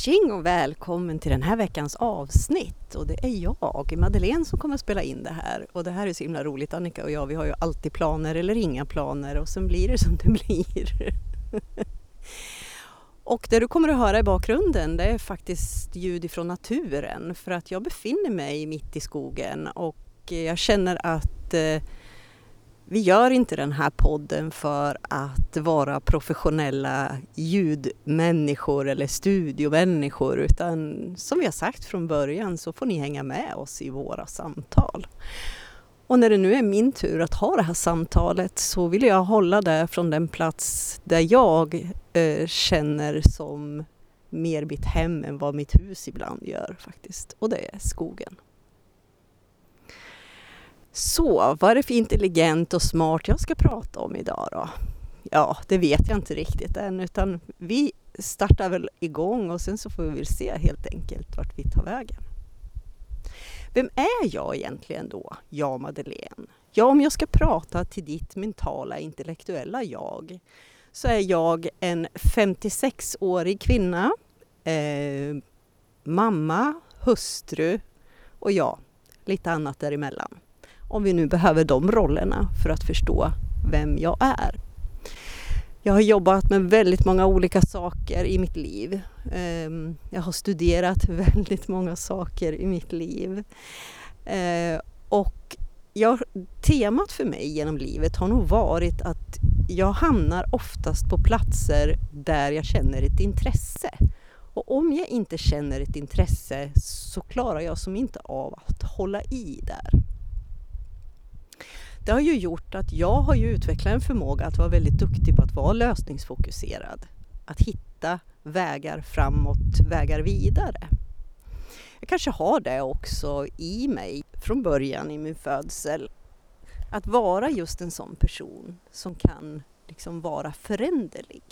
Tjing och välkommen till den här veckans avsnitt. Och det är jag, Madeleine, som kommer att spela in det här. Och det här är så himla roligt. Annika och jag, vi har ju alltid planer eller inga planer och sen blir det som det blir. och det du kommer att höra i bakgrunden, det är faktiskt ljud ifrån naturen. För att jag befinner mig mitt i skogen och jag känner att eh, vi gör inte den här podden för att vara professionella ljudmänniskor eller studiomänniskor utan som vi har sagt från början så får ni hänga med oss i våra samtal. Och när det nu är min tur att ha det här samtalet så vill jag hålla det från den plats där jag eh, känner som mer mitt hem än vad mitt hus ibland gör faktiskt. Och det är skogen. Så, vad är det för intelligent och smart jag ska prata om idag då? Ja, det vet jag inte riktigt än utan vi startar väl igång och sen så får vi väl se helt enkelt vart vi tar vägen. Vem är jag egentligen då, jag Madeleine? Ja, om jag ska prata till ditt mentala intellektuella jag så är jag en 56-årig kvinna, eh, mamma, hustru och ja, lite annat däremellan. Om vi nu behöver de rollerna för att förstå vem jag är. Jag har jobbat med väldigt många olika saker i mitt liv. Ehm, jag har studerat väldigt många saker i mitt liv. Eh, och jag, temat för mig genom livet har nog varit att jag hamnar oftast på platser där jag känner ett intresse. Och om jag inte känner ett intresse så klarar jag som inte av att hålla i där. Det har ju gjort att jag har ju utvecklat en förmåga att vara väldigt duktig på att vara lösningsfokuserad. Att hitta vägar framåt, vägar vidare. Jag kanske har det också i mig från början i min födsel. Att vara just en sån person som kan liksom vara föränderlig.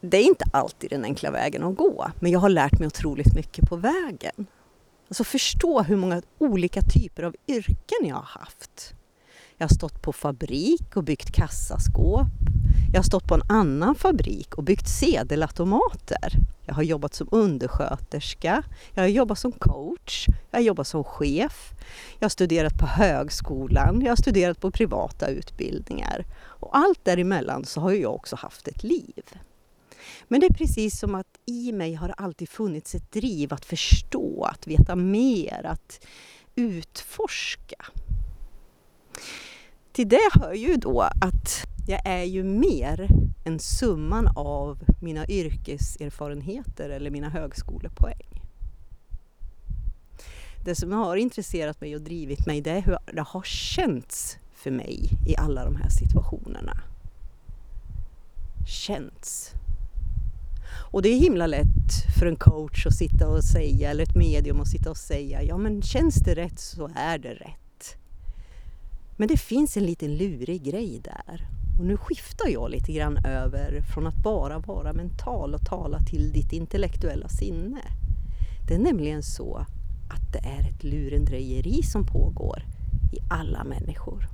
Det är inte alltid den enkla vägen att gå, men jag har lärt mig otroligt mycket på vägen. Alltså förstå hur många olika typer av yrken jag har haft. Jag har stått på fabrik och byggt kassaskåp. Jag har stått på en annan fabrik och byggt sedelautomater. Jag har jobbat som undersköterska, jag har jobbat som coach, jag har jobbat som chef, jag har studerat på högskolan, jag har studerat på privata utbildningar. Och allt däremellan så har jag också haft ett liv. Men det är precis som att i mig har det alltid funnits ett driv att förstå, att veta mer, att utforska. Till det hör ju då att jag är ju mer än summan av mina yrkeserfarenheter eller mina högskolepoäng. Det som har intresserat mig och drivit mig det är hur det har känts för mig i alla de här situationerna. Känts. Och det är himla lätt för en coach att sitta och säga, eller ett medium att sitta och säga, ja men känns det rätt så är det rätt. Men det finns en liten lurig grej där. Och nu skiftar jag lite grann över från att bara vara mental och tala till ditt intellektuella sinne. Det är nämligen så att det är ett lurendrejeri som pågår i alla människor.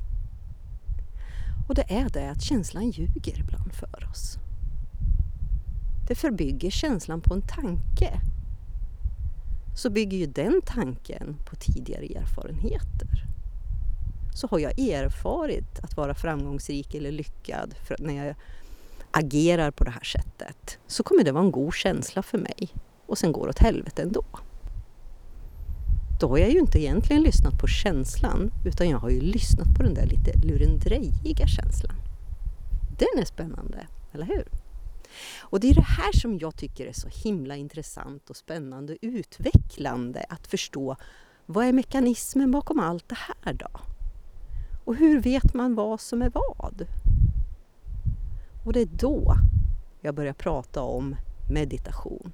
Och det är det att känslan ljuger ibland för oss. Det förbygger känslan på en tanke. Så bygger ju den tanken på tidigare erfarenheter. Så har jag erfarit att vara framgångsrik eller lyckad för när jag agerar på det här sättet så kommer det vara en god känsla för mig och sen går det åt helvete ändå. Då har jag ju inte egentligen lyssnat på känslan utan jag har ju lyssnat på den där lite lurendrejiga känslan. Den är spännande, eller hur? Och det är det här som jag tycker är så himla intressant och spännande och utvecklande att förstå. Vad är mekanismen bakom allt det här då? Och hur vet man vad som är vad? Och det är då jag börjar prata om meditation.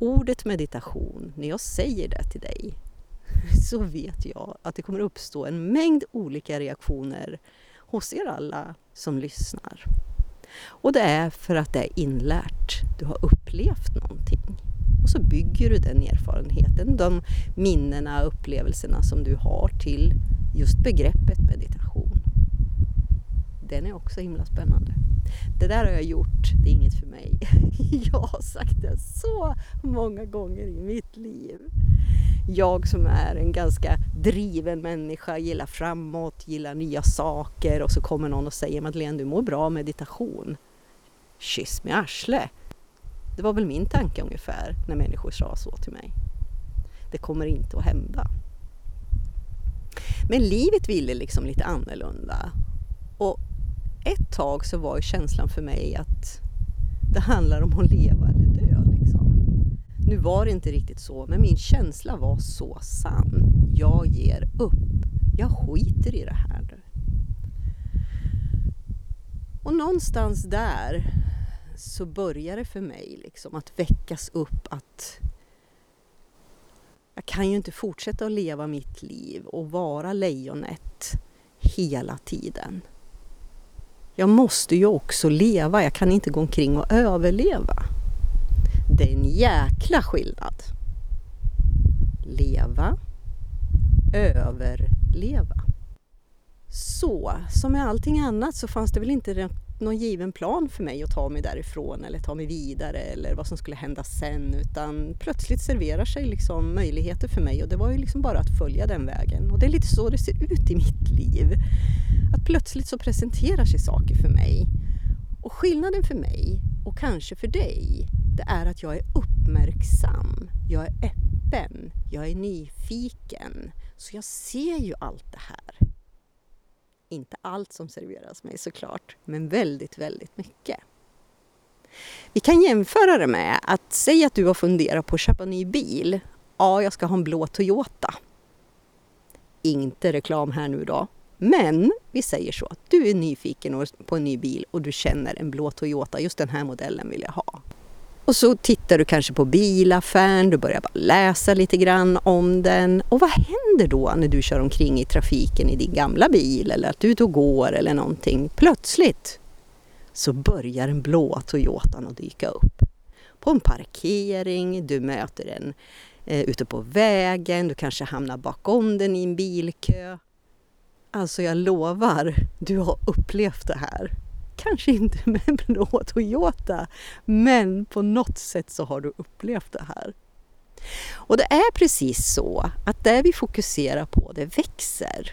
Ordet meditation, när jag säger det till dig så vet jag att det kommer uppstå en mängd olika reaktioner hos er alla som lyssnar. Och det är för att det är inlärt. Du har upplevt någonting. Och så bygger du den erfarenheten, de minnena, upplevelserna som du har till just begreppet meditation. Den är också himla spännande det där har jag gjort, det är inget för mig. Jag har sagt det så många gånger i mitt liv. Jag som är en ganska driven människa, gillar framåt, gillar nya saker och så kommer någon och säger Madeleine, du mår bra av meditation. Kyss med arsle. Det var väl min tanke ungefär när människor sa så till mig. Det kommer inte att hända. Men livet ville liksom lite annorlunda. Och ett tag så var ju känslan för mig att det handlar om att leva eller dö. Liksom. Nu var det inte riktigt så, men min känsla var så sann. Jag ger upp. Jag skiter i det här nu. Och någonstans där så börjar det för mig liksom att väckas upp att jag kan ju inte fortsätta att leva mitt liv och vara lejonet hela tiden. Jag måste ju också leva, jag kan inte gå omkring och överleva. Det är en jäkla skillnad. Leva, överleva. Så, som med allting annat så fanns det väl inte någon given plan för mig att ta mig därifrån eller ta mig vidare eller vad som skulle hända sen utan plötsligt serverar sig liksom möjligheter för mig. Och det var ju liksom bara att följa den vägen. Och det är lite så det ser ut i mitt liv. Att plötsligt så presenterar sig saker för mig. Och skillnaden för mig och kanske för dig det är att jag är uppmärksam, jag är öppen, jag är nyfiken. Så jag ser ju allt det här. Inte allt som serveras mig såklart, men väldigt, väldigt mycket. Vi kan jämföra det med att säga att du har funderat på att köpa en ny bil. Ja, jag ska ha en blå Toyota. Inte reklam här nu då. Men vi säger så att du är nyfiken på en ny bil och du känner en blå Toyota, just den här modellen vill jag ha. Och så tittar du kanske på bilaffären, du börjar bara läsa lite grann om den. Och vad händer då när du kör omkring i trafiken i din gamla bil eller att du är ute och går eller någonting? Plötsligt så börjar den blå Toyotan att dyka upp. På en parkering, du möter den eh, ute på vägen, du kanske hamnar bakom den i en bilkö. Alltså jag lovar, du har upplevt det här kanske inte med en blå Toyota, men på något sätt så har du upplevt det här. Och det är precis så att det vi fokuserar på, det växer.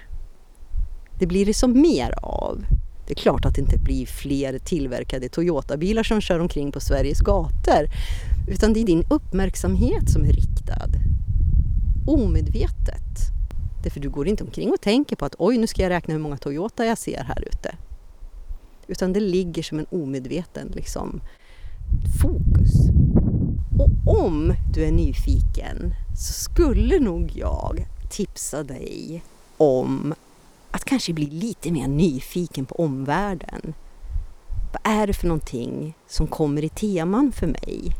Det blir det som mer av. Det är klart att det inte blir fler tillverkade Toyota-bilar som kör omkring på Sveriges gator, utan det är din uppmärksamhet som är riktad. Omedvetet. Därför du går inte omkring och tänker på att oj, nu ska jag räkna hur många Toyota jag ser här ute. Utan det ligger som en omedveten liksom, fokus. Och om du är nyfiken så skulle nog jag tipsa dig om att kanske bli lite mer nyfiken på omvärlden. Vad är det för någonting som kommer i teman för mig?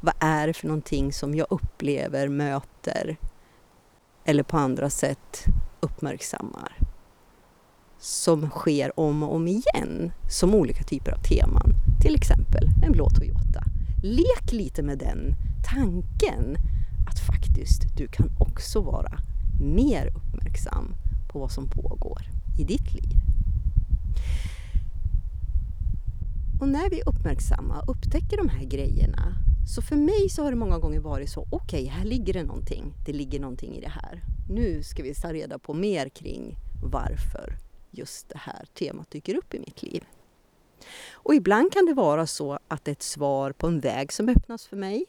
Vad är det för någonting som jag upplever, möter eller på andra sätt uppmärksammar? Som sker om och om igen som olika typer av teman. Till exempel en blå Toyota. Lek lite med den tanken att faktiskt du kan också vara mer uppmärksam på vad som pågår i ditt liv. Och när vi uppmärksamma och upptäcker de här grejerna så för mig så har det många gånger varit så, okej, okay, här ligger det någonting. Det ligger någonting i det här. Nu ska vi ta reda på mer kring varför just det här temat dyker upp i mitt liv. Och ibland kan det vara så att det är ett svar på en väg som öppnas för mig.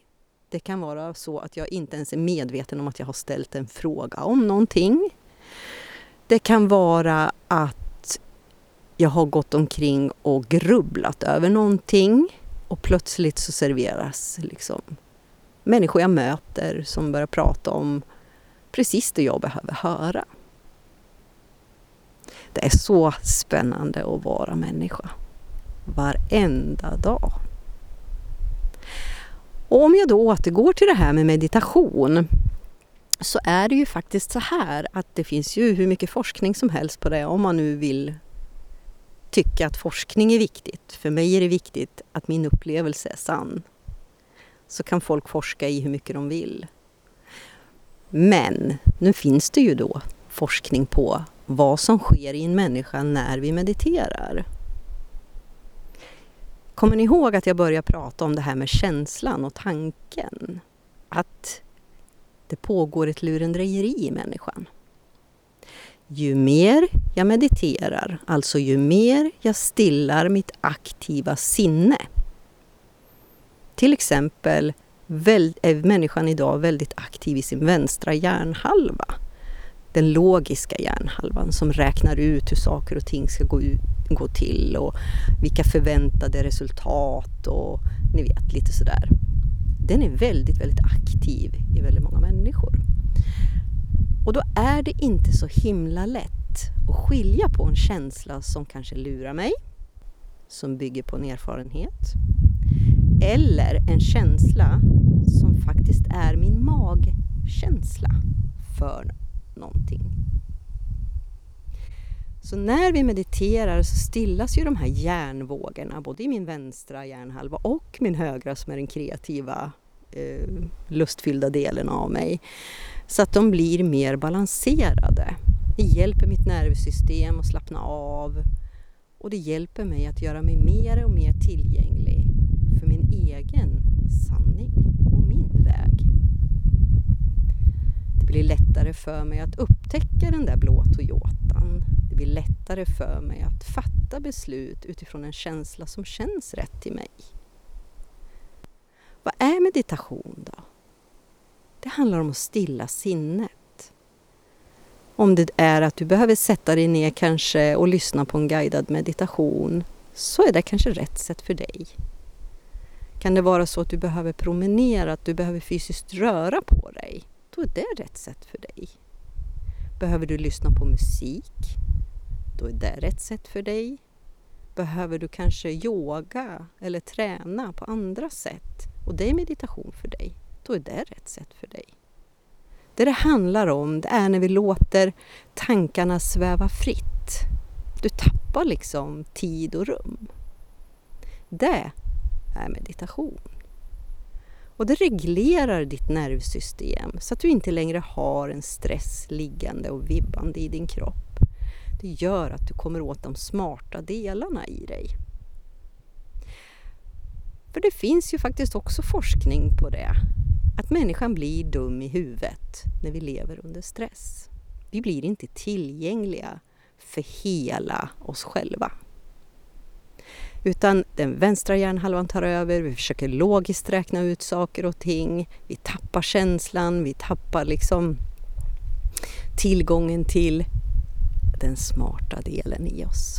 Det kan vara så att jag inte ens är medveten om att jag har ställt en fråga om någonting. Det kan vara att jag har gått omkring och grubblat över någonting och plötsligt så serveras liksom människor jag möter som börjar prata om precis det jag behöver höra. Det är så spännande att vara människa. Varenda dag. Och om jag då återgår till det här med meditation så är det ju faktiskt så här att det finns ju hur mycket forskning som helst på det om man nu vill tycka att forskning är viktigt. För mig är det viktigt att min upplevelse är sann. Så kan folk forska i hur mycket de vill. Men nu finns det ju då forskning på vad som sker i en människa när vi mediterar. Kommer ni ihåg att jag började prata om det här med känslan och tanken? Att det pågår ett lurendrejeri i människan. Ju mer jag mediterar, alltså ju mer jag stillar mitt aktiva sinne. Till exempel är människan idag väldigt aktiv i sin vänstra hjärnhalva. Den logiska hjärnhalvan som räknar ut hur saker och ting ska gå, ut, gå till och vilka förväntade resultat och ni vet lite sådär. Den är väldigt, väldigt aktiv i väldigt många människor. Och då är det inte så himla lätt att skilja på en känsla som kanske lurar mig, som bygger på en erfarenhet, eller en känsla som faktiskt är min magkänsla för någonting. Så när vi mediterar så stillas ju de här hjärnvågorna, både i min vänstra hjärnhalva och min högra som är den kreativa, eh, lustfyllda delen av mig. Så att de blir mer balanserade. Det hjälper mitt nervsystem att slappna av och det hjälper mig att göra mig mer och mer tillgänglig för min egen sanning och min väg. Det blir lättare för mig att upptäcka den där blå Toyotan. Det blir lättare för mig att fatta beslut utifrån en känsla som känns rätt till mig. Vad är meditation då? Det handlar om att stilla sinnet. Om det är att du behöver sätta dig ner kanske och lyssna på en guidad meditation så är det kanske rätt sätt för dig. Kan det vara så att du behöver promenera, att du behöver fysiskt röra på dig, då är det rätt sätt för dig. Behöver du lyssna på musik, då är det rätt sätt för dig. Behöver du kanske yoga eller träna på andra sätt och det är meditation för dig, då är det rätt sätt för dig. Det det handlar om, det är när vi låter tankarna sväva fritt. Du tappar liksom tid och rum. Det är meditation. Och det reglerar ditt nervsystem så att du inte längre har en stress liggande och vibbande i din kropp. Det gör att du kommer åt de smarta delarna i dig. För det finns ju faktiskt också forskning på det. Att människan blir dum i huvudet när vi lever under stress. Vi blir inte tillgängliga för hela oss själva. Utan den vänstra hjärnhalvan tar över, vi försöker logiskt räkna ut saker och ting. Vi tappar känslan, vi tappar liksom tillgången till den smarta delen i oss.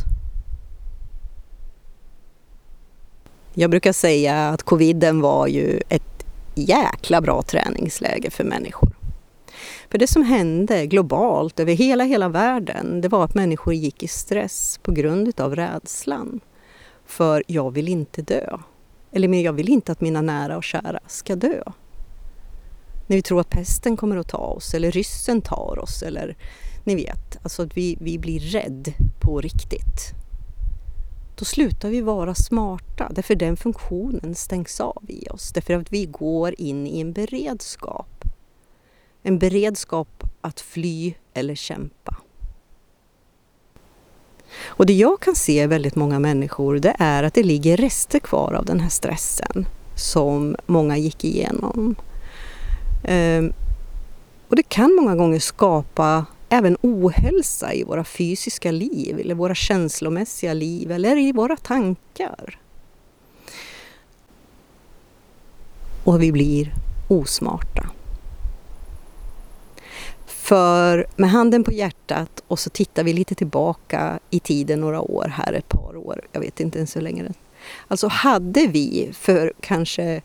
Jag brukar säga att coviden var ju ett jäkla bra träningsläge för människor. För det som hände globalt över hela, hela världen, det var att människor gick i stress på grund av rädslan. För jag vill inte dö. Eller jag vill inte att mina nära och kära ska dö. När vi tror att pesten kommer att ta oss eller ryssen tar oss eller ni vet, alltså att vi, vi blir rädd på riktigt. Då slutar vi vara smarta därför den funktionen stängs av i oss. Därför att vi går in i en beredskap. En beredskap att fly eller kämpa. Och det jag kan se i väldigt många människor det är att det ligger rester kvar av den här stressen som många gick igenom. Ehm, och det kan många gånger skapa även ohälsa i våra fysiska liv eller våra känslomässiga liv eller i våra tankar. Och vi blir osmarta. För med handen på hjärtat och så tittar vi lite tillbaka i tiden några år här, ett par år, jag vet inte ens hur länge. Alltså hade vi för kanske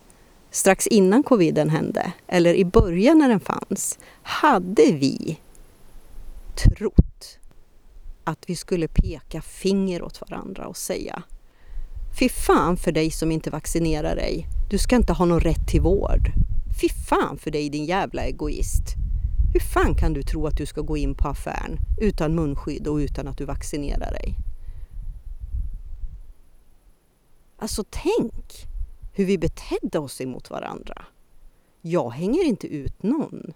strax innan coviden hände, eller i början när den fanns, hade vi trott att vi skulle peka finger åt varandra och säga Fy fan för dig som inte vaccinerar dig. Du ska inte ha någon rätt till vård. Fy fan för dig din jävla egoist. Hur fan kan du tro att du ska gå in på affären utan munskydd och utan att du vaccinerar dig? Alltså tänk hur vi betedde oss emot varandra. Jag hänger inte ut någon.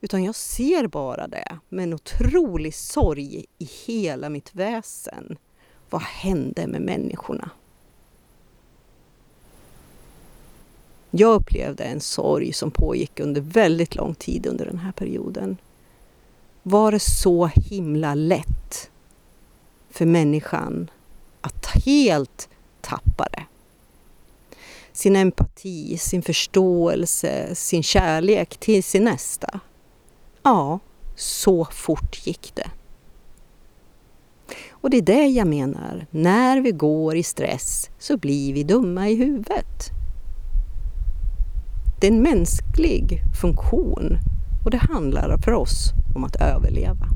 Utan jag ser bara det med en otrolig sorg i hela mitt väsen. Vad hände med människorna? Jag upplevde en sorg som pågick under väldigt lång tid under den här perioden. Var det så himla lätt för människan att helt tappa det? Sin empati, sin förståelse, sin kärlek till sin nästa. Ja, så fort gick det. Och det är det jag menar, när vi går i stress så blir vi dumma i huvudet. Det är en mänsklig funktion och det handlar för oss om att överleva.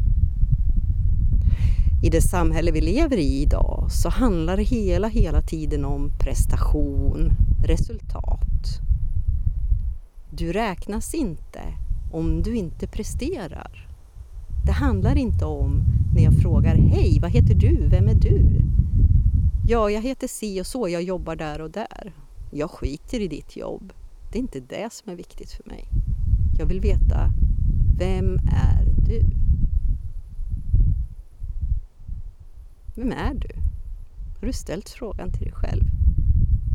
I det samhälle vi lever i idag så handlar det hela, hela tiden om prestation, resultat. Du räknas inte om du inte presterar. Det handlar inte om när jag frågar Hej, vad heter du? Vem är du? Ja, jag heter si och så, jag jobbar där och där. Jag skiter i ditt jobb. Det är inte det som är viktigt för mig. Jag vill veta, vem är du? Vem är du? Har du ställt frågan till dig själv?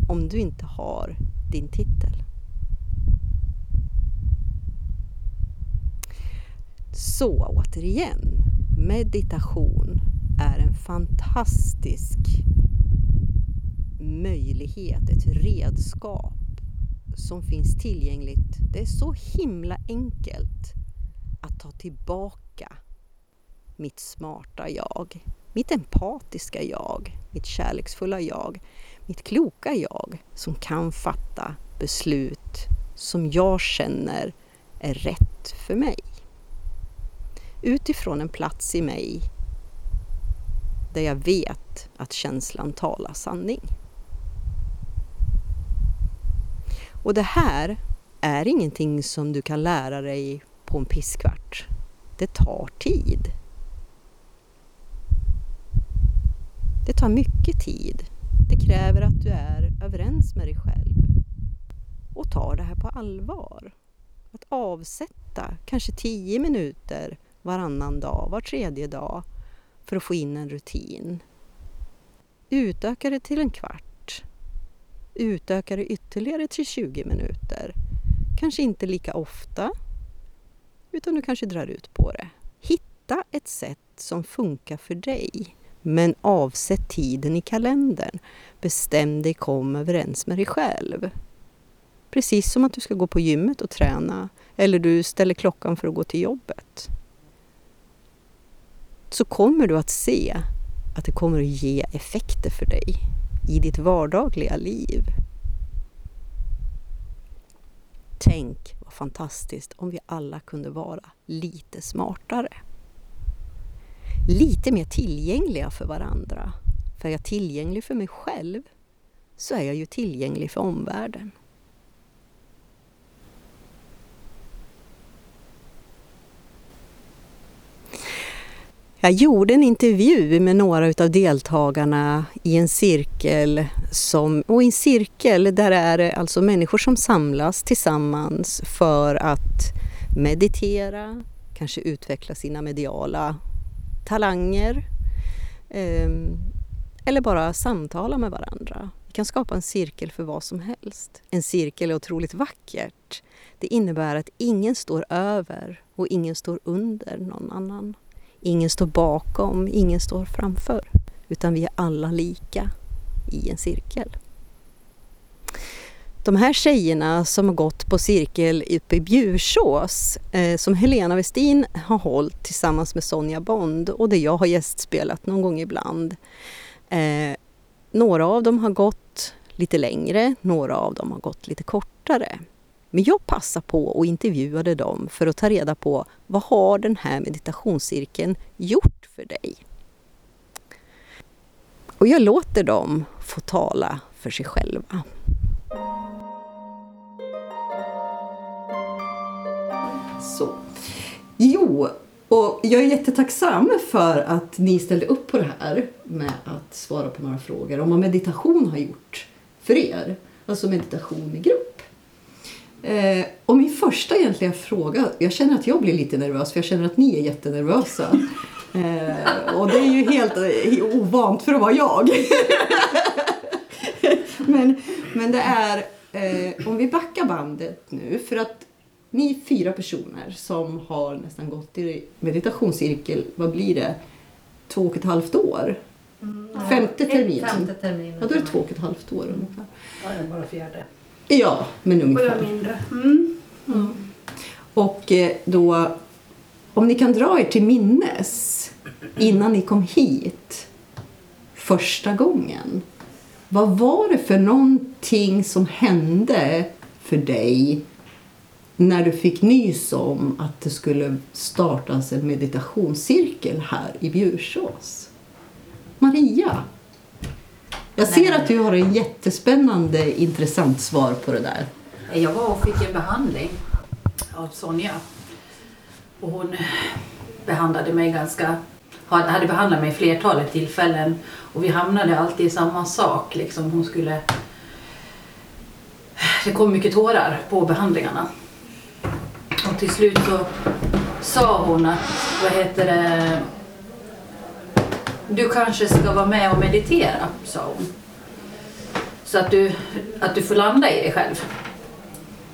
Om du inte har din titel. Så återigen, meditation är en fantastisk möjlighet, ett redskap som finns tillgängligt. Det är så himla enkelt att ta tillbaka mitt smarta jag, mitt empatiska jag, mitt kärleksfulla jag, mitt kloka jag som kan fatta beslut som jag känner är rätt för mig. Utifrån en plats i mig där jag vet att känslan talar sanning. Och det här är ingenting som du kan lära dig på en pisskvart. Det tar tid. Det tar mycket tid. Det kräver att du är överens med dig själv och tar det här på allvar. Att avsätta kanske tio minuter varannan dag, var tredje dag för att få in en rutin. Utöka det till en kvart. Utöka det ytterligare till 20 minuter. Kanske inte lika ofta, utan du kanske drar ut på det. Hitta ett sätt som funkar för dig. Men avsätt tiden i kalendern. Bestäm dig, kom överens med dig själv. Precis som att du ska gå på gymmet och träna eller du ställer klockan för att gå till jobbet så kommer du att se att det kommer att ge effekter för dig i ditt vardagliga liv. Tänk vad fantastiskt om vi alla kunde vara lite smartare. Lite mer tillgängliga för varandra. För är jag tillgänglig för mig själv så är jag ju tillgänglig för omvärlden. Jag gjorde en intervju med några av deltagarna i en cirkel som, och i en cirkel där är det alltså människor som samlas tillsammans för att meditera, kanske utveckla sina mediala talanger ehm, eller bara samtala med varandra. Vi kan skapa en cirkel för vad som helst. En cirkel är otroligt vackert. Det innebär att ingen står över och ingen står under någon annan. Ingen står bakom, ingen står framför. Utan vi är alla lika i en cirkel. De här tjejerna som har gått på cirkel uppe i Bjursås eh, som Helena Westin har hållit tillsammans med Sonja Bond och där jag har gästspelat någon gång ibland. Eh, några av dem har gått lite längre, några av dem har gått lite kortare. Men jag passade på och intervjuade dem för att ta reda på vad har den här meditationscirkeln gjort för dig? Och jag låter dem få tala för sig själva. Så. Jo, och jag är jättetacksam för att ni ställde upp på det här med att svara på några frågor om vad meditation har gjort för er. Alltså meditation i grupp. Eh, och min första egentliga fråga, jag känner att jag blir lite nervös för jag känner att ni är jättenervösa. Eh, och det är ju helt eh, ovant för att vara jag. men, men det är eh, om vi backar bandet nu för att ni är fyra personer som har nästan gått i meditationscirkel, vad blir det, två och ett halvt år? Femte termin. Femte termin. Ja, då är det två och ett halvt år ungefär. Ja, bara fjärde. Ja, men Och jag ungefär. är mindre. Mm. Och eh, då, om ni kan dra er till minnes innan ni kom hit första gången. Vad var det för någonting som hände för dig när du fick nys om att det skulle startas en meditationscirkel här i Bjursås? Maria? Jag ser att du har en jättespännande, intressant svar på det där. Jag var och fick en behandling av Sonja. Och hon behandlade mig ganska... Hade behandlat mig flertalet tillfällen. Och vi hamnade alltid i samma sak. Liksom hon skulle... Det kom mycket tårar på behandlingarna. Och till slut så sa hon att, vad heter det... Du kanske ska vara med och meditera, sa hon. Så att du, att du får landa i dig själv.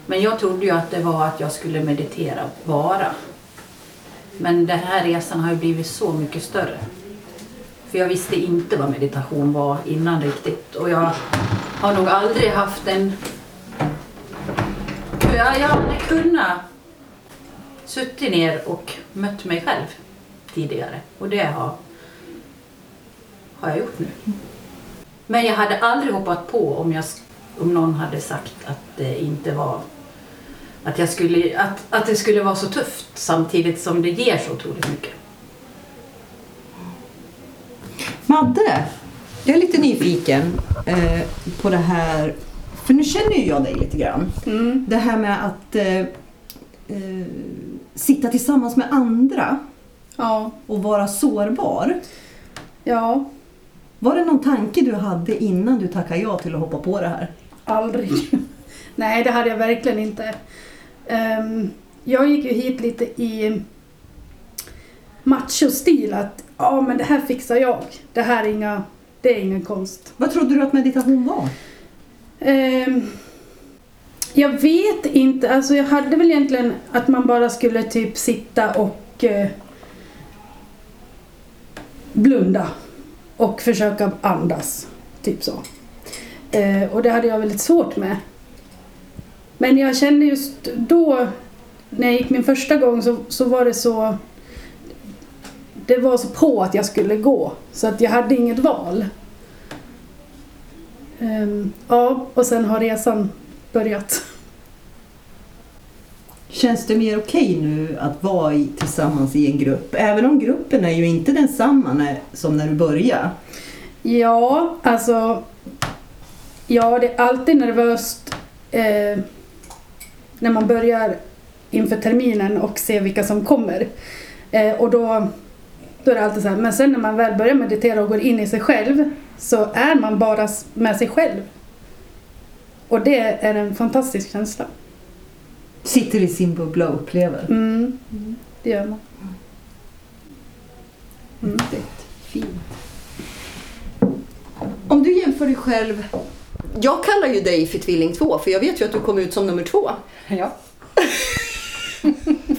Men jag trodde ju att det var att jag skulle meditera bara. Men den här resan har ju blivit så mycket större. För jag visste inte vad meditation var innan riktigt. Och jag har nog aldrig haft en... Jag, jag aldrig kunnat suttit ner och mött mig själv tidigare. Och det har, har jag gjort nu. Men jag hade aldrig hoppat på om, jag, om någon hade sagt att det inte var att, jag skulle, att, att det skulle vara så tufft samtidigt som det ger så otroligt mycket. Madde, jag är lite nyfiken eh, på det här. För nu känner ju jag dig lite grann. Mm. Det här med att eh, eh, sitta tillsammans med andra Ja. och vara sårbar. ja, Var det någon tanke du hade innan du tackade ja till att hoppa på det här? aldrig. Nej, det hade jag verkligen inte. Ehm, jag gick ju hit lite i machostil att ja, men det här fixar jag. Det här är inga, det är ingen konst. Vad trodde du att meditation var? Ehm, jag vet inte, alltså jag hade väl egentligen att man bara skulle typ sitta och eh, blunda och försöka andas. Typ så. Eh, och det hade jag väldigt svårt med. Men jag kände just då, när jag gick min första gång, så, så var det så... Det var så på att jag skulle gå, så att jag hade inget val. Ehm, ja, och sen har resan börjat. Känns det mer okej nu att vara i, tillsammans i en grupp? Även om gruppen är ju inte densamma när, som när du började. Ja, alltså... Ja, det är alltid nervöst eh, när man börjar inför terminen och ser vilka som kommer. Eh, och då, då är det alltid så här, men sen när man väl börjar meditera och går in i sig själv så är man bara med sig själv. Och det är en fantastisk känsla. Sitter i sin bubbla och upplever. Mm, det gör man. Mm. Fett. Fint. Om du jämför dig själv. Jag kallar ju dig för tvilling två för jag vet ju att du kom ut som nummer två. Ja.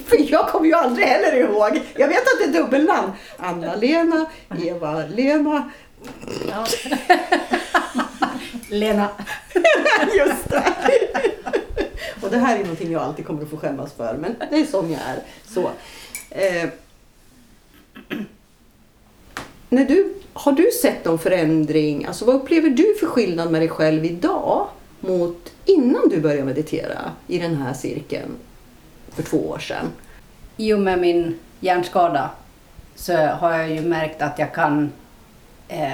För jag kommer ju aldrig heller ihåg. Jag vet att det är dubbelnamn. Anna-Lena, Eva-Lena. ja. Lena. Just det. Och det här är någonting jag alltid kommer att få skämmas för. Men det är som jag är. Så. Eh, när du, har du sett någon förändring? Alltså vad upplever du för skillnad med dig själv idag mot innan du började meditera i den här cirkeln för två år sedan? I och med min hjärnskada så har jag ju märkt att jag kan eh,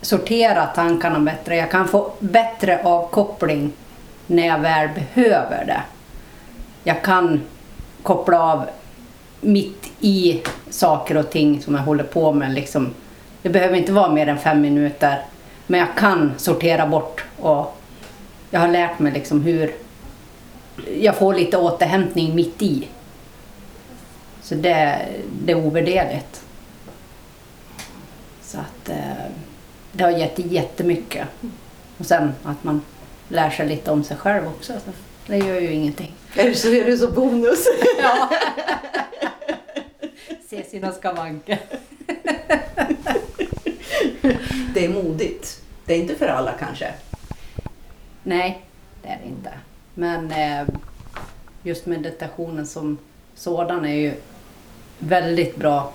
sortera tankarna bättre. Jag kan få bättre avkoppling när jag väl behöver det. Jag kan koppla av mitt i saker och ting som jag håller på med. Liksom. Det behöver inte vara mer än fem minuter. Men jag kan sortera bort och jag har lärt mig liksom hur jag får lite återhämtning mitt i. Så det, det är ovärderligt. Så att eh, det har gett jättemycket. Och sen att man lär sig lite om sig själv också. Så det gör ju ingenting. Är det så är det så bonus? Ja. Se sina skavanker. Det är modigt. Det är inte för alla kanske. Nej, det är det inte. Men eh, just meditationen som sådan är ju väldigt bra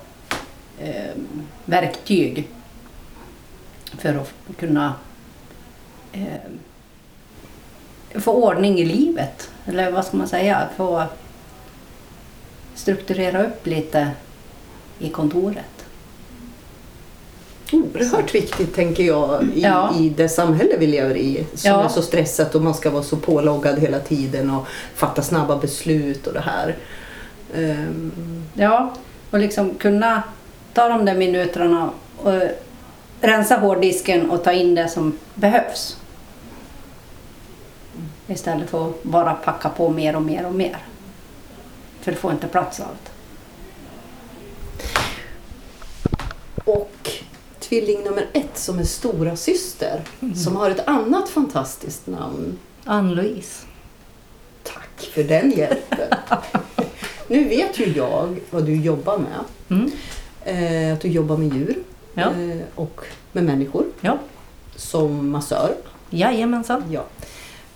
eh, verktyg för att kunna eh, få ordning i livet. Eller vad ska man säga? Få strukturera upp lite i kontoret. Oerhört viktigt tänker jag i, Ja. i det samhälle vi lever i. Som Ja. är så stressat och man ska vara så påloggad hela tiden och fatta snabba beslut och det här. Ehm, Ja, och liksom kunna ta de där minuterna och rensa hårddisken och ta in det som behövs. Istället för att bara packa på mer och mer och mer. För det får inte plats allt. och tvilling nummer ett som är stora syster som har ett annat fantastiskt namn. Ann-Louise. Tack för den hjälpen. nu vet ju jag vad du jobbar med. Mm. Eh, att du jobbar med djur Ja. eh, och med människor Ja. som massör. Jajamensan. Ja.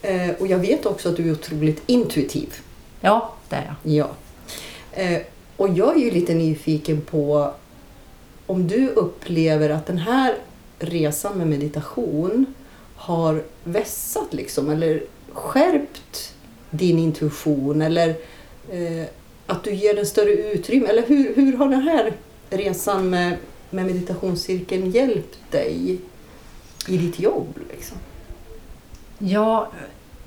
Eh, och jag vet också att du är otroligt intuitiv. Ja, det är jag. Ja. Eh, och jag är ju lite nyfiken på om du upplever att den här resan med meditation har vässat liksom eller skärpt din intuition eller eh, att du ger den större utrymme eller hur, hur har den här resan med, med meditationscirkeln hjälpt dig i ditt jobb? Liksom? Ja,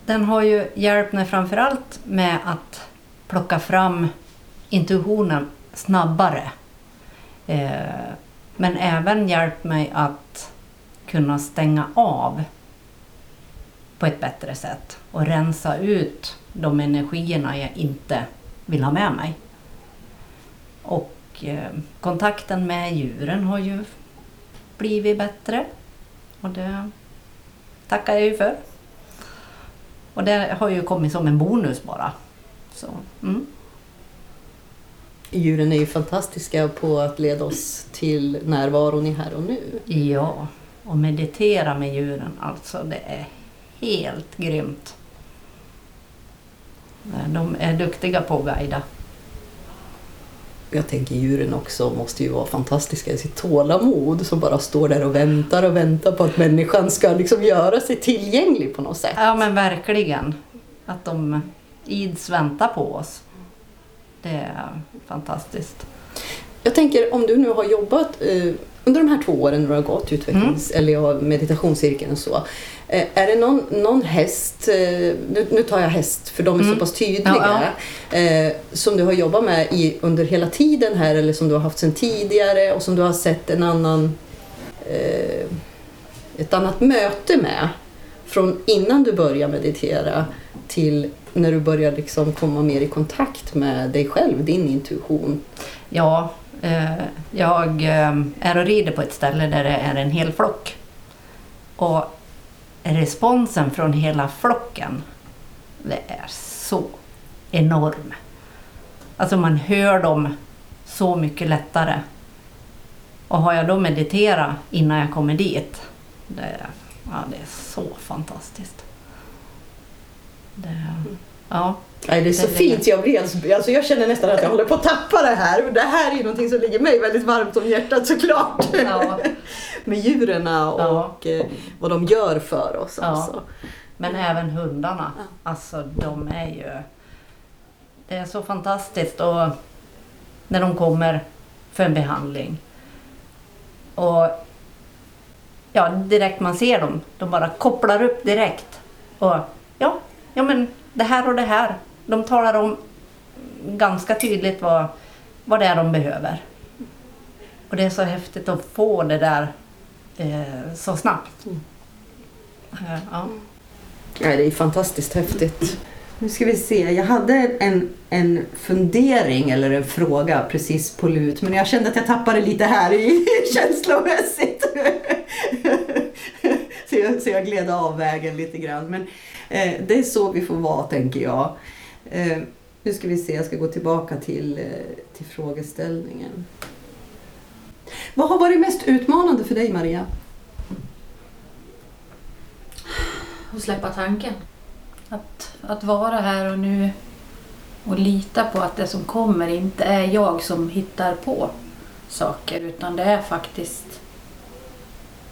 den har ju hjälpt mig framförallt med att plocka fram intuitionen snabbare. Eh, men även hjälpt mig att kunna stänga av på ett bättre sätt och rensa ut de energierna jag inte vill ha med mig. Och eh, kontakten med djuren har ju blivit bättre. Och det tackar jag ju för. Och det har ju kommit som en bonus bara. Så, mm. Djuren är ju fantastiska på att leda oss till närvaron i här och nu. Ja, och meditera med djuren, alltså det är helt grymt. De är duktiga på att guida. Jag tänker djuren också måste ju vara fantastiska i sitt tålamod som bara står där och väntar och väntar på att människan ska liksom göra sig tillgänglig på något sätt. Ja men verkligen. Att de ids väntar på oss. Det är fantastiskt. Jag tänker om du nu har jobbat eh, under de här två åren du har gått utvecklings eller ja, meditationscirkeln och så. Eh, är det någon, någon häst, eh, nu, nu tar jag häst för de är Mm. så pass tydliga, Eh, som du har jobbat med i, under hela tiden här eller som du har haft sedan tidigare och som du har sett en annan, eh, ett annat möte med från innan du började meditera till när du börjar liksom komma mer i kontakt med dig själv, din intuition. Ja, Eh, jag eh, är och rider på ett ställe där det är en hel flock. Och responsen från hela flocken, det är så enorm. Alltså man hör dem så mycket lättare. Och har jag då mediterat innan jag kommer dit, det, är- ja, det är så fantastiskt. Det, ja. Nej, det är så det- fint. Jag, blir alltså, alltså jag känner nästan att jag håller på att tappa det här. Det här är ju någonting som ligger mig väldigt varmt om hjärtat såklart. Ja. Med djuren och Ja. eh, vad de gör för oss. Ja. Alltså. Men även hundarna. Ja. Alltså de är ju... Det är så fantastiskt och när de kommer för en behandling. Och ja, direkt man ser dem, de bara kopplar upp direkt. Och ja, ja men det här och det här. De talar om ganska tydligt vad, vad det är de behöver. Och det är så häftigt att få det där eh, så snabbt. Mm. Eh, ja. Det är fantastiskt häftigt. Nu ska vi se, jag hade en, en fundering eller en fråga precis på lut men jag kände att jag tappade lite här i känslomässigt. Så så jag gled av vägen lite grann. Men eh, det är så vi får vara, tänker jag. Eh, nu ska vi se, jag ska gå tillbaka till, eh, till frågeställningen. Vad har varit mest utmanande för dig, Maria? Att släppa tanken. Att, att vara här och nu och lita på att det som kommer inte är jag som hittar på saker utan det är faktiskt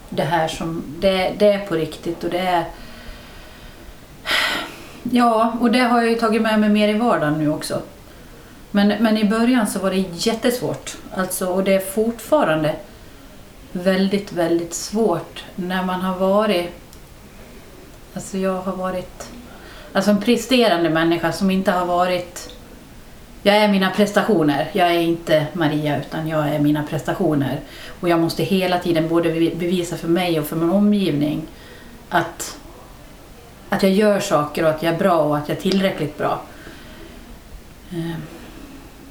det här som, det, det är på riktigt och det är Ja, och det har jag ju tagit med mig mer i vardagen nu också. Men, men i början så var det jättesvårt. Alltså, och det är fortfarande väldigt, väldigt svårt när man har varit... Alltså jag har varit alltså en presterande människa som inte har varit... Jag är mina prestationer. Jag är inte Maria utan jag är mina prestationer. Och jag måste hela tiden både bevisa för mig och för min omgivning att, att jag gör saker och att jag är bra och att jag är tillräckligt bra. Ehm,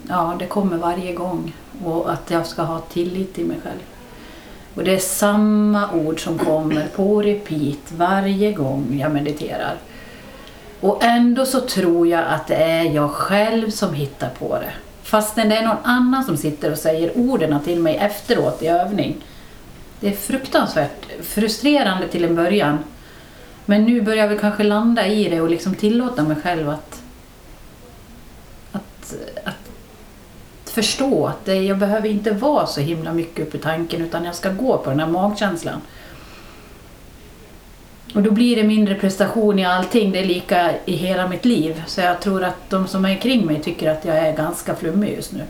ja, det kommer varje gång. Och att jag ska ha tillit till mig själv. Och det är samma ord som kommer på repeat varje gång jag mediterar. Och ändå så tror jag att det är jag själv som hittar på det. Fastän det är någon annan som sitter och säger orden till mig efteråt i övning. Det är fruktansvärt frustrerande till en början. Men nu börjar jag väl kanske landa i det och liksom tillåta mig själv att, att, att förstå att det, jag behöver inte vara så himla mycket uppe i tanken utan jag ska gå på den här magkänslan. Och då blir det mindre prestation i allting, det är lika i hela mitt liv. Så jag tror att de som är kring mig tycker att jag är ganska flummig just nu.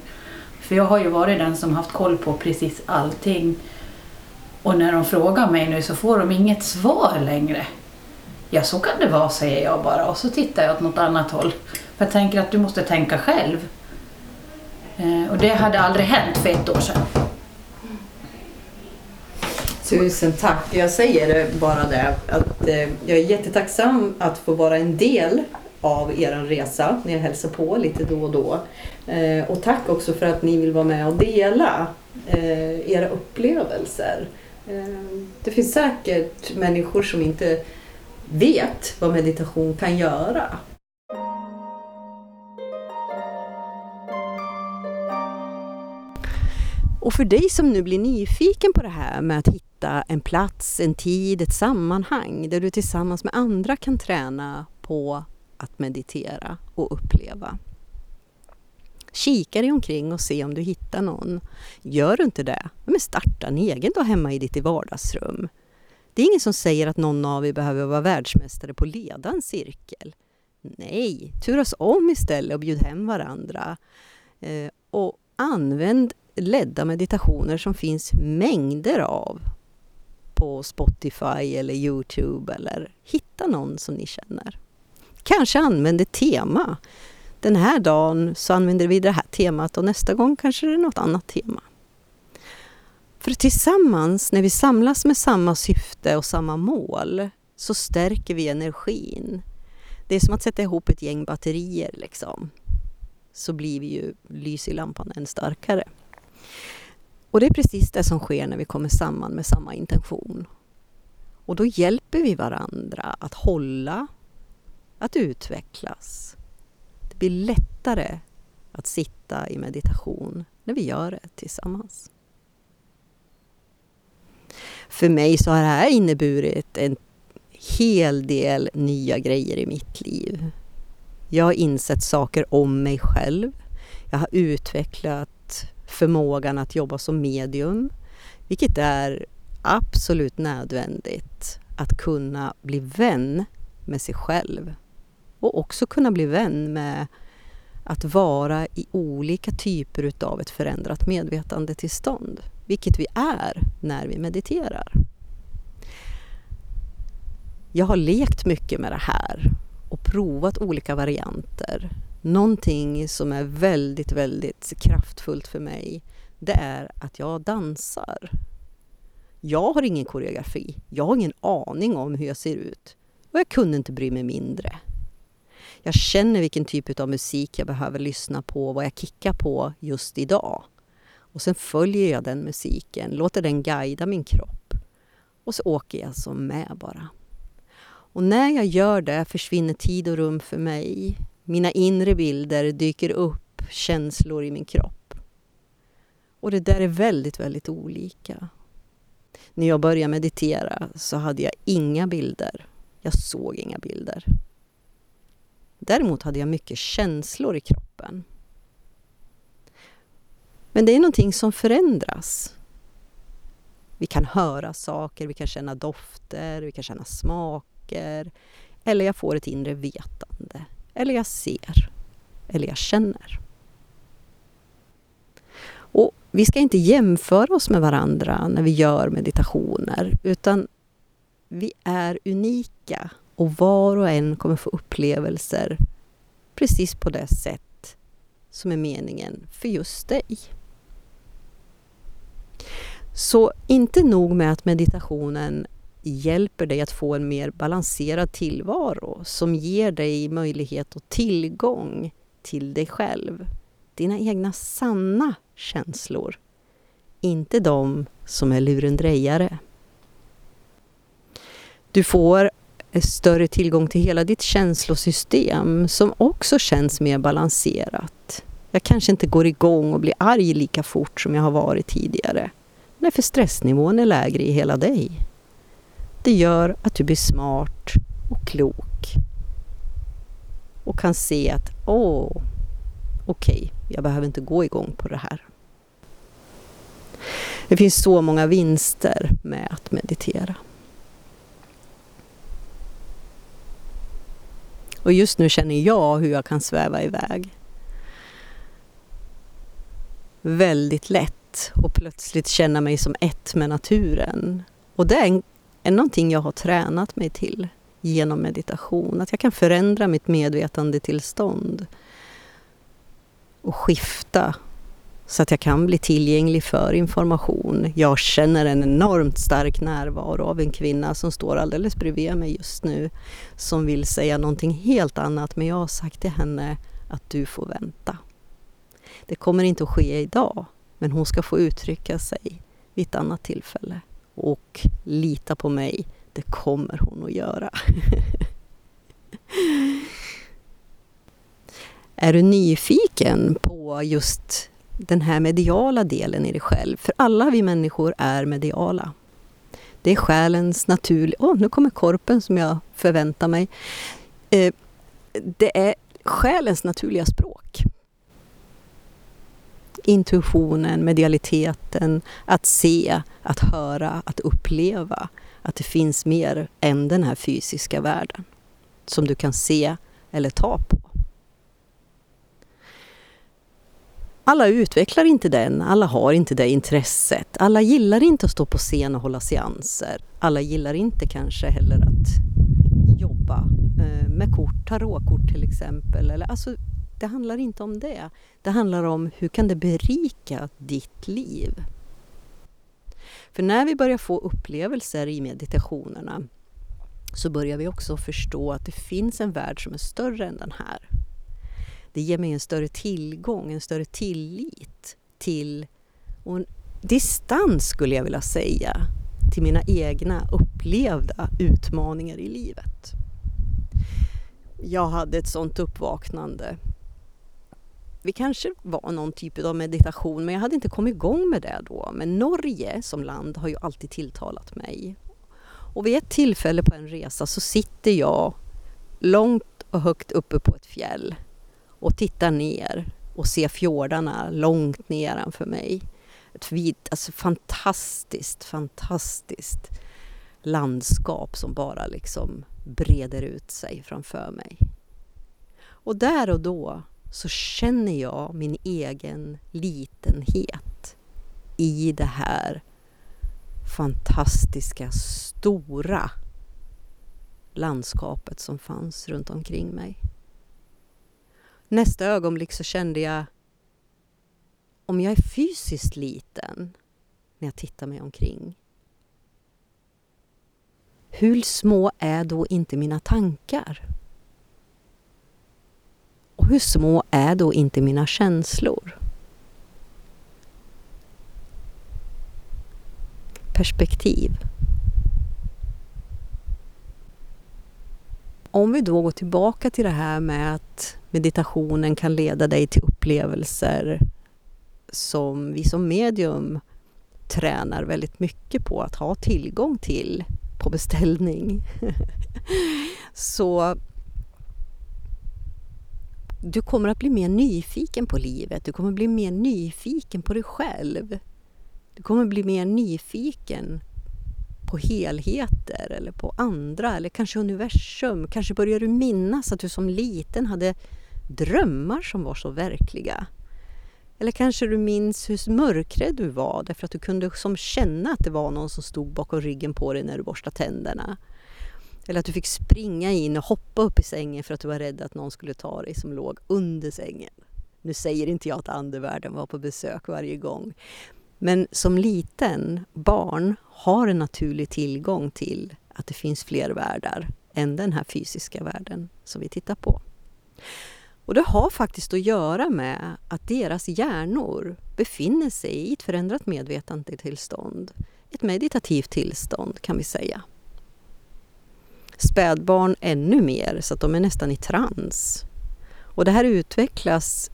För jag har ju varit den som haft koll på precis allting. Och när de frågar mig nu så får de inget svar längre. Ja, så kan det vara, säger jag bara. Och så tittar jag åt något annat håll. För jag tänker att du måste tänka själv. Eh, och det hade aldrig hänt för ett år sedan. Tusen tack. Jag säger bara det att eh, jag är jättetacksam att få vara en del av er resa när jag hälsar på lite då och då. Eh, och tack också för att ni vill vara med och dela eh, era upplevelser. Eh, det finns säkert människor som inte vet vad meditation kan göra. Och för dig som nu blir nyfiken på det här med att hitta en plats, en tid, ett sammanhang där du tillsammans med andra kan träna på att meditera och uppleva. Kika dig omkring och se om du hittar någon. Gör du inte det, men starta en egen då hemma i ditt vardagsrum. Det är ingen som säger att någon av er behöver vara världsmästare på att leda en cirkel. Nej, turas om istället och bjud hem varandra. Eh, och använd ledda meditationer som finns mängder av på Spotify eller Youtube eller hitta någon som ni känner. Kanske använd ett tema. Den här dagen så använder vi det här temat och nästa gång kanske det är något annat tema. För tillsammans, när vi samlas med samma syfte och samma mål, så stärker vi energin. Det är som att sätta ihop ett gäng batterier liksom. Så blir vi ju lys i lampan än starkare. Och det är precis det som sker när vi kommer samman med samma intention. Och då hjälper vi varandra att hålla, att utvecklas. Det blir lättare att sitta i meditation när vi gör det tillsammans. För mig så har det här inneburit en hel del nya grejer i mitt liv. Jag har insett saker om mig själv. Jag har utvecklat förmågan att jobba som medium, vilket är absolut nödvändigt att kunna bli vän med sig själv och också kunna bli vän med att vara i olika typer utav ett förändrat medvetandetillstånd, vilket vi är när vi mediterar. Jag har lekt mycket med det här och provat olika varianter Någonting som är väldigt, väldigt kraftfullt för mig, det är att jag dansar. Jag har ingen koreografi. Jag har ingen aning om hur jag ser ut. Och jag kunde inte bry mig mindre. Jag känner vilken typ av musik jag behöver lyssna på, vad jag kickar på just idag. Och sen följer jag den musiken, låter den guida min kropp. Och så åker jag som med bara. Och när jag gör det försvinner tid och rum för mig. Mina inre bilder dyker upp, känslor i min kropp. Och det där är väldigt, väldigt olika. När jag började meditera så hade jag inga bilder. Jag såg inga bilder. Däremot hade jag mycket känslor i kroppen. Men det är någonting som förändras. Vi kan höra saker, vi kan känna dofter, vi kan känna smaker. Eller jag får ett inre vetande. Eller jag ser. Eller jag känner. Och vi ska inte jämföra oss med varandra när vi gör meditationer, utan vi är unika och var och en kommer få upplevelser precis på det sätt som är meningen för just dig. Så inte nog med att meditationen hjälper dig att få en mer balanserad tillvaro som ger dig möjlighet och tillgång till dig själv. Dina egna sanna känslor. Inte de som är lurendrejare. Du får större tillgång till hela ditt känslosystem som också känns mer balanserat. Jag kanske inte går igång och blir arg lika fort som jag har varit tidigare. Nej, för stressnivån är lägre i hela dig. Det gör att du blir smart och klok och kan se att åh, okej, okay, jag behöver inte gå igång på det här. Det finns så många vinster med att meditera. Och just nu känner jag hur jag kan sväva iväg. Väldigt lätt och plötsligt känna mig som ett med naturen. Och det är, är någonting jag har tränat mig till genom meditation. Att jag kan förändra mitt medvetandetillstånd och skifta så att jag kan bli tillgänglig för information. Jag känner en enormt stark närvaro av en kvinna som står alldeles bredvid mig just nu som vill säga någonting helt annat men jag har sagt till henne att du får vänta. Det kommer inte att ske idag men hon ska få uttrycka sig vid ett annat tillfälle. Och lita på mig, det kommer hon att göra. Är du nyfiken på just den här mediala delen i dig själv. För alla vi människor är mediala. Det är själens naturliga... Åh, oh, nu kommer korpen som jag förväntar mig. Eh, det är själens naturliga språk. Intuitionen, medialiteten, att se, att höra, att uppleva att det finns mer än den här fysiska världen som du kan se eller ta på. Alla utvecklar inte den, alla har inte det intresset. Alla gillar inte att stå på scen och hålla seanser. Alla gillar inte kanske heller att jobba eh, med kort, tarotkort till exempel. Eller, alltså, det handlar inte om det. Det handlar om hur kan det berika ditt liv? För när vi börjar få upplevelser i meditationerna så börjar vi också förstå att det finns en värld som är större än den här det ger mig en större tillgång, en större tillit till och en distans skulle jag vilja säga till mina egna upplevda utmaningar i livet. Jag hade ett sånt uppvaknande. Vi kanske var någon typ av meditation men jag hade inte kommit igång med det då. Men Norge som land har ju alltid tilltalat mig. Och vid ett tillfälle på en resa så sitter jag långt och högt uppe på ett fjäll och tittar ner och ser fjordarna långt nedanför mig. Ett vid, alltså fantastiskt, fantastiskt landskap som bara liksom breder ut sig framför mig. Och där och då så känner jag min egen litenhet i det här fantastiska, stora landskapet som fanns runt omkring mig. Nästa ögonblick så kände jag om jag är fysiskt liten när jag tittar mig omkring hur små är då inte mina tankar? Hur små är då inte mina känslor? Perspektiv. Om vi då går tillbaka till det här med att meditationen kan leda dig till upplevelser som vi som medium tränar väldigt mycket på att ha tillgång till på beställning. Så du kommer att bli mer nyfiken på livet, du kommer att bli mer nyfiken på dig själv. Du kommer att bli mer nyfiken på helheter eller på andra eller kanske universum. Kanske börjar du minnas att du som liten hade drömmar som var så verkliga. Eller kanske du minns hur mörkrädd du var därför att du kunde som känna att det var någon som stod bakom ryggen på dig när du borstade tänderna. Eller att du fick springa in och hoppa upp i sängen för att du var rädd att någon skulle ta dig som låg under sängen. Nu säger inte jag att andevärlden var på besök varje gång. Men som liten barn har en naturlig tillgång till att det finns fler världar än den här fysiska världen som vi tittar på. Och det har faktiskt att göra med att deras hjärnor befinner sig i ett förändrat medvetandetillstånd. Ett meditativt tillstånd kan vi säga. Spädbarn ännu mer, så att de är nästan i trans. Och det här utvecklas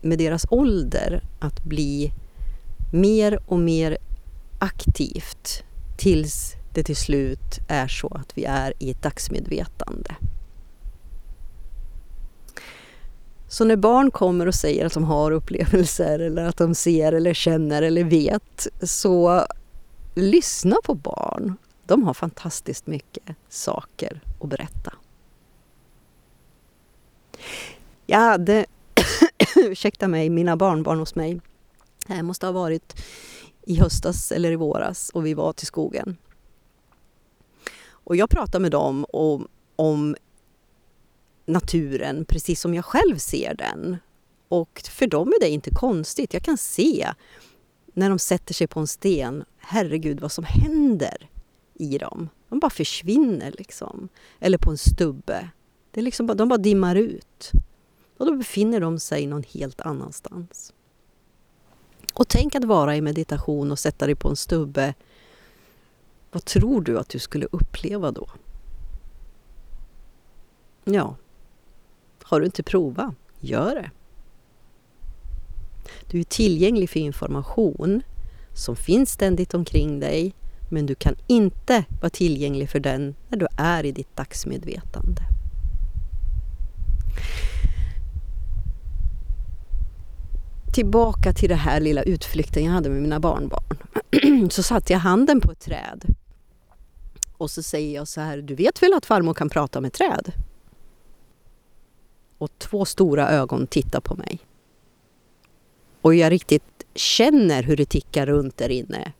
med deras ålder att bli mer och mer aktivt tills det till slut är så att vi är i ett dagsmedvetande. Så när barn kommer och säger att de har upplevelser eller att de ser eller känner eller vet så lyssna på barn. De har fantastiskt mycket saker att berätta. Jag hade, ursäkta mig, mina barnbarn hos mig. Det måste ha varit i höstas eller i våras och vi var till skogen. Och jag pratade med dem om, om naturen precis som jag själv ser den. Och för dem är det inte konstigt. Jag kan se när de sätter sig på en sten, herregud vad som händer i dem. De bara försvinner liksom. Eller på en stubbe. Det är liksom, de bara dimmar ut. Och då befinner de sig någon helt annanstans. Och tänk att vara i meditation och sätta dig på en stubbe. Vad tror du att du skulle uppleva då? Ja, har du inte provat? Gör det! Du är tillgänglig för information som finns ständigt omkring dig men du kan inte vara tillgänglig för den när du är i ditt dagsmedvetande. Tillbaka till den här lilla utflykten jag hade med mina barnbarn. Så satte jag handen på ett träd och så säger jag så här, du vet väl att farmor kan prata med träd? och två stora ögon tittar på mig. Och jag riktigt känner hur det tickar runt där inne.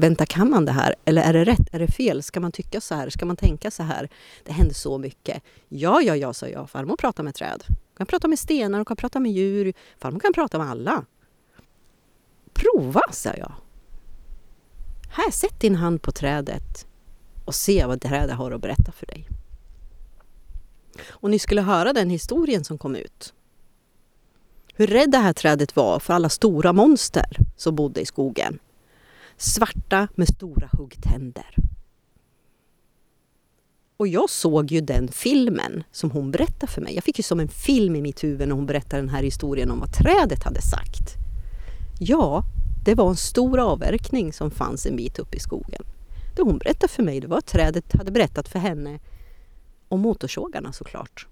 Vänta, kan man det här? Eller är det rätt? Är det fel? Ska man tycka så här? Ska man tänka så här? Det händer så mycket. Ja, ja, ja, sa jag. Farmor pratar med träd. Hon kan prata med stenar, hon kan prata med djur. Farmor kan prata med alla. Prova, sa jag. Här, sätt din hand på trädet och se vad trädet har att berätta för dig. Och ni skulle höra den historien som kom ut. Hur rädd det här trädet var för alla stora monster som bodde i skogen. Svarta med stora huggtänder. Och jag såg ju den filmen som hon berättade för mig. Jag fick ju som en film i mitt huvud när hon berättade den här historien om vad trädet hade sagt. Ja, det var en stor avverkning som fanns en bit upp i skogen. Det hon berättade för mig det var att trädet hade berättat för henne om motorsågarna såklart.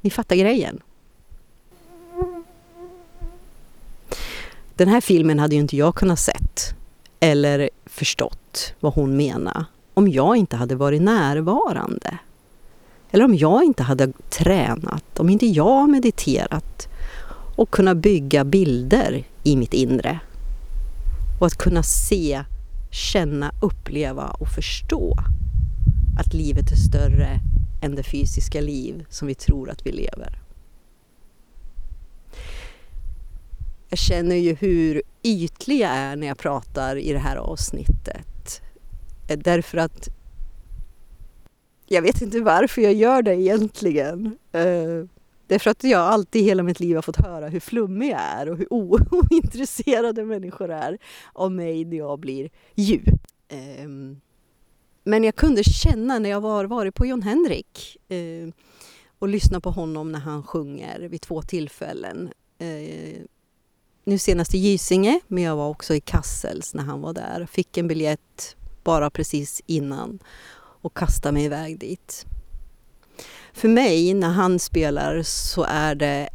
Ni fattar grejen. Den här filmen hade ju inte jag kunnat sett eller förstått vad hon menade om jag inte hade varit närvarande. Eller om jag inte hade tränat, om inte jag mediterat och kunnat bygga bilder i mitt inre. Och att kunna se, känna, uppleva och förstå att livet är större än det fysiska liv som vi tror att vi lever. Jag känner ju hur ytlig jag är när jag pratar i det här avsnittet. Eh, därför att jag vet inte varför jag gör det egentligen. Eh, därför att jag alltid hela mitt liv har fått höra hur flummig jag är och hur ointresserade människor är av mig när jag blir djup. Ehm, men jag kunde känna när jag var varit på John Henrik eh, och lyssnat på honom när han sjunger vid två tillfällen. Nu senast i Gysinge, men jag var också i Kassels när han var där. Fick en biljett bara precis innan och kastade mig iväg dit. För mig, när han spelar, så är det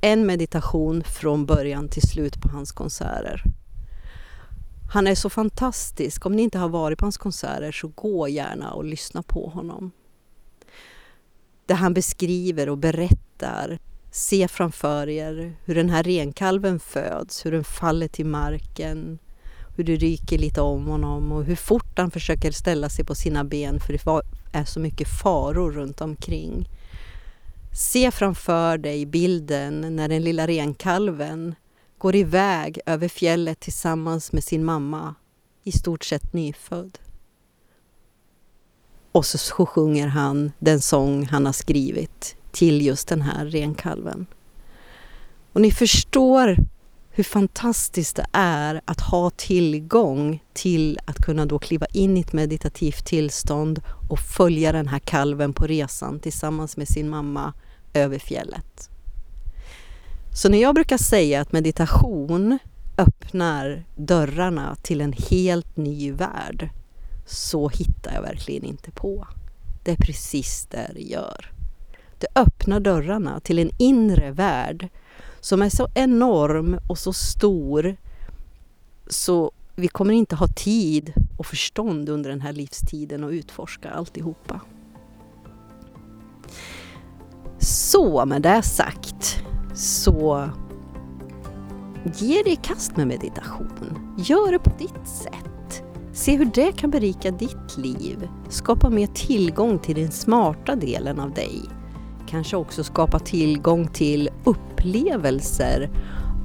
en meditation från början till slut på hans konserter. Han är så fantastisk. Om ni inte har varit på hans konserter så gå gärna och lyssna på honom. Det han beskriver och berättar. Se framför er hur den här renkalven föds, hur den faller till marken, hur det ryker lite om honom och hur fort han försöker ställa sig på sina ben för det är så mycket faror runt omkring. Se framför dig bilden när den lilla renkalven går iväg över fjället tillsammans med sin mamma, i stort sett nyfödd. Och så sjunger han den sång han har skrivit till just den här renkalven. Och ni förstår hur fantastiskt det är att ha tillgång till att kunna då kliva in i ett meditativt tillstånd och följa den här kalven på resan tillsammans med sin mamma över fjället. Så när jag brukar säga att meditation öppnar dörrarna till en helt ny värld så hittar jag verkligen inte på. Det är precis det det gör. Det öppnar dörrarna till en inre värld som är så enorm och så stor så vi kommer inte ha tid och förstånd under den här livstiden att utforska alltihopa. Så med det sagt så ge dig i kast med meditation. Gör det på ditt sätt. Se hur det kan berika ditt liv. Skapa mer tillgång till den smarta delen av dig. Kanske också skapa tillgång till upplevelser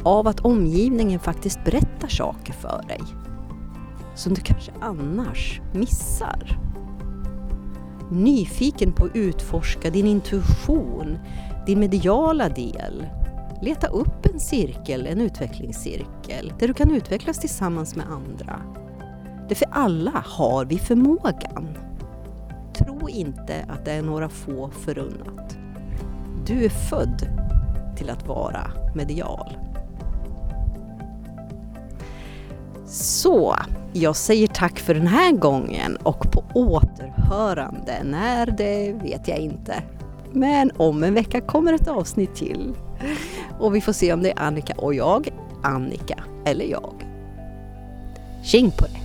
av att omgivningen faktiskt berättar saker för dig. Som du kanske annars missar. Nyfiken på att utforska din intuition, din mediala del. Leta upp en cirkel, en utvecklingscirkel, där du kan utvecklas tillsammans med andra. Det för alla har vi förmågan. Tro inte att det är några få förunnat. Du är född till att vara medial. Så, jag säger tack för den här gången och på återhörande. När det vet jag inte. Men om en vecka kommer ett avsnitt till. Och vi får se om det är Annika och jag, Annika eller jag. Tjing på det!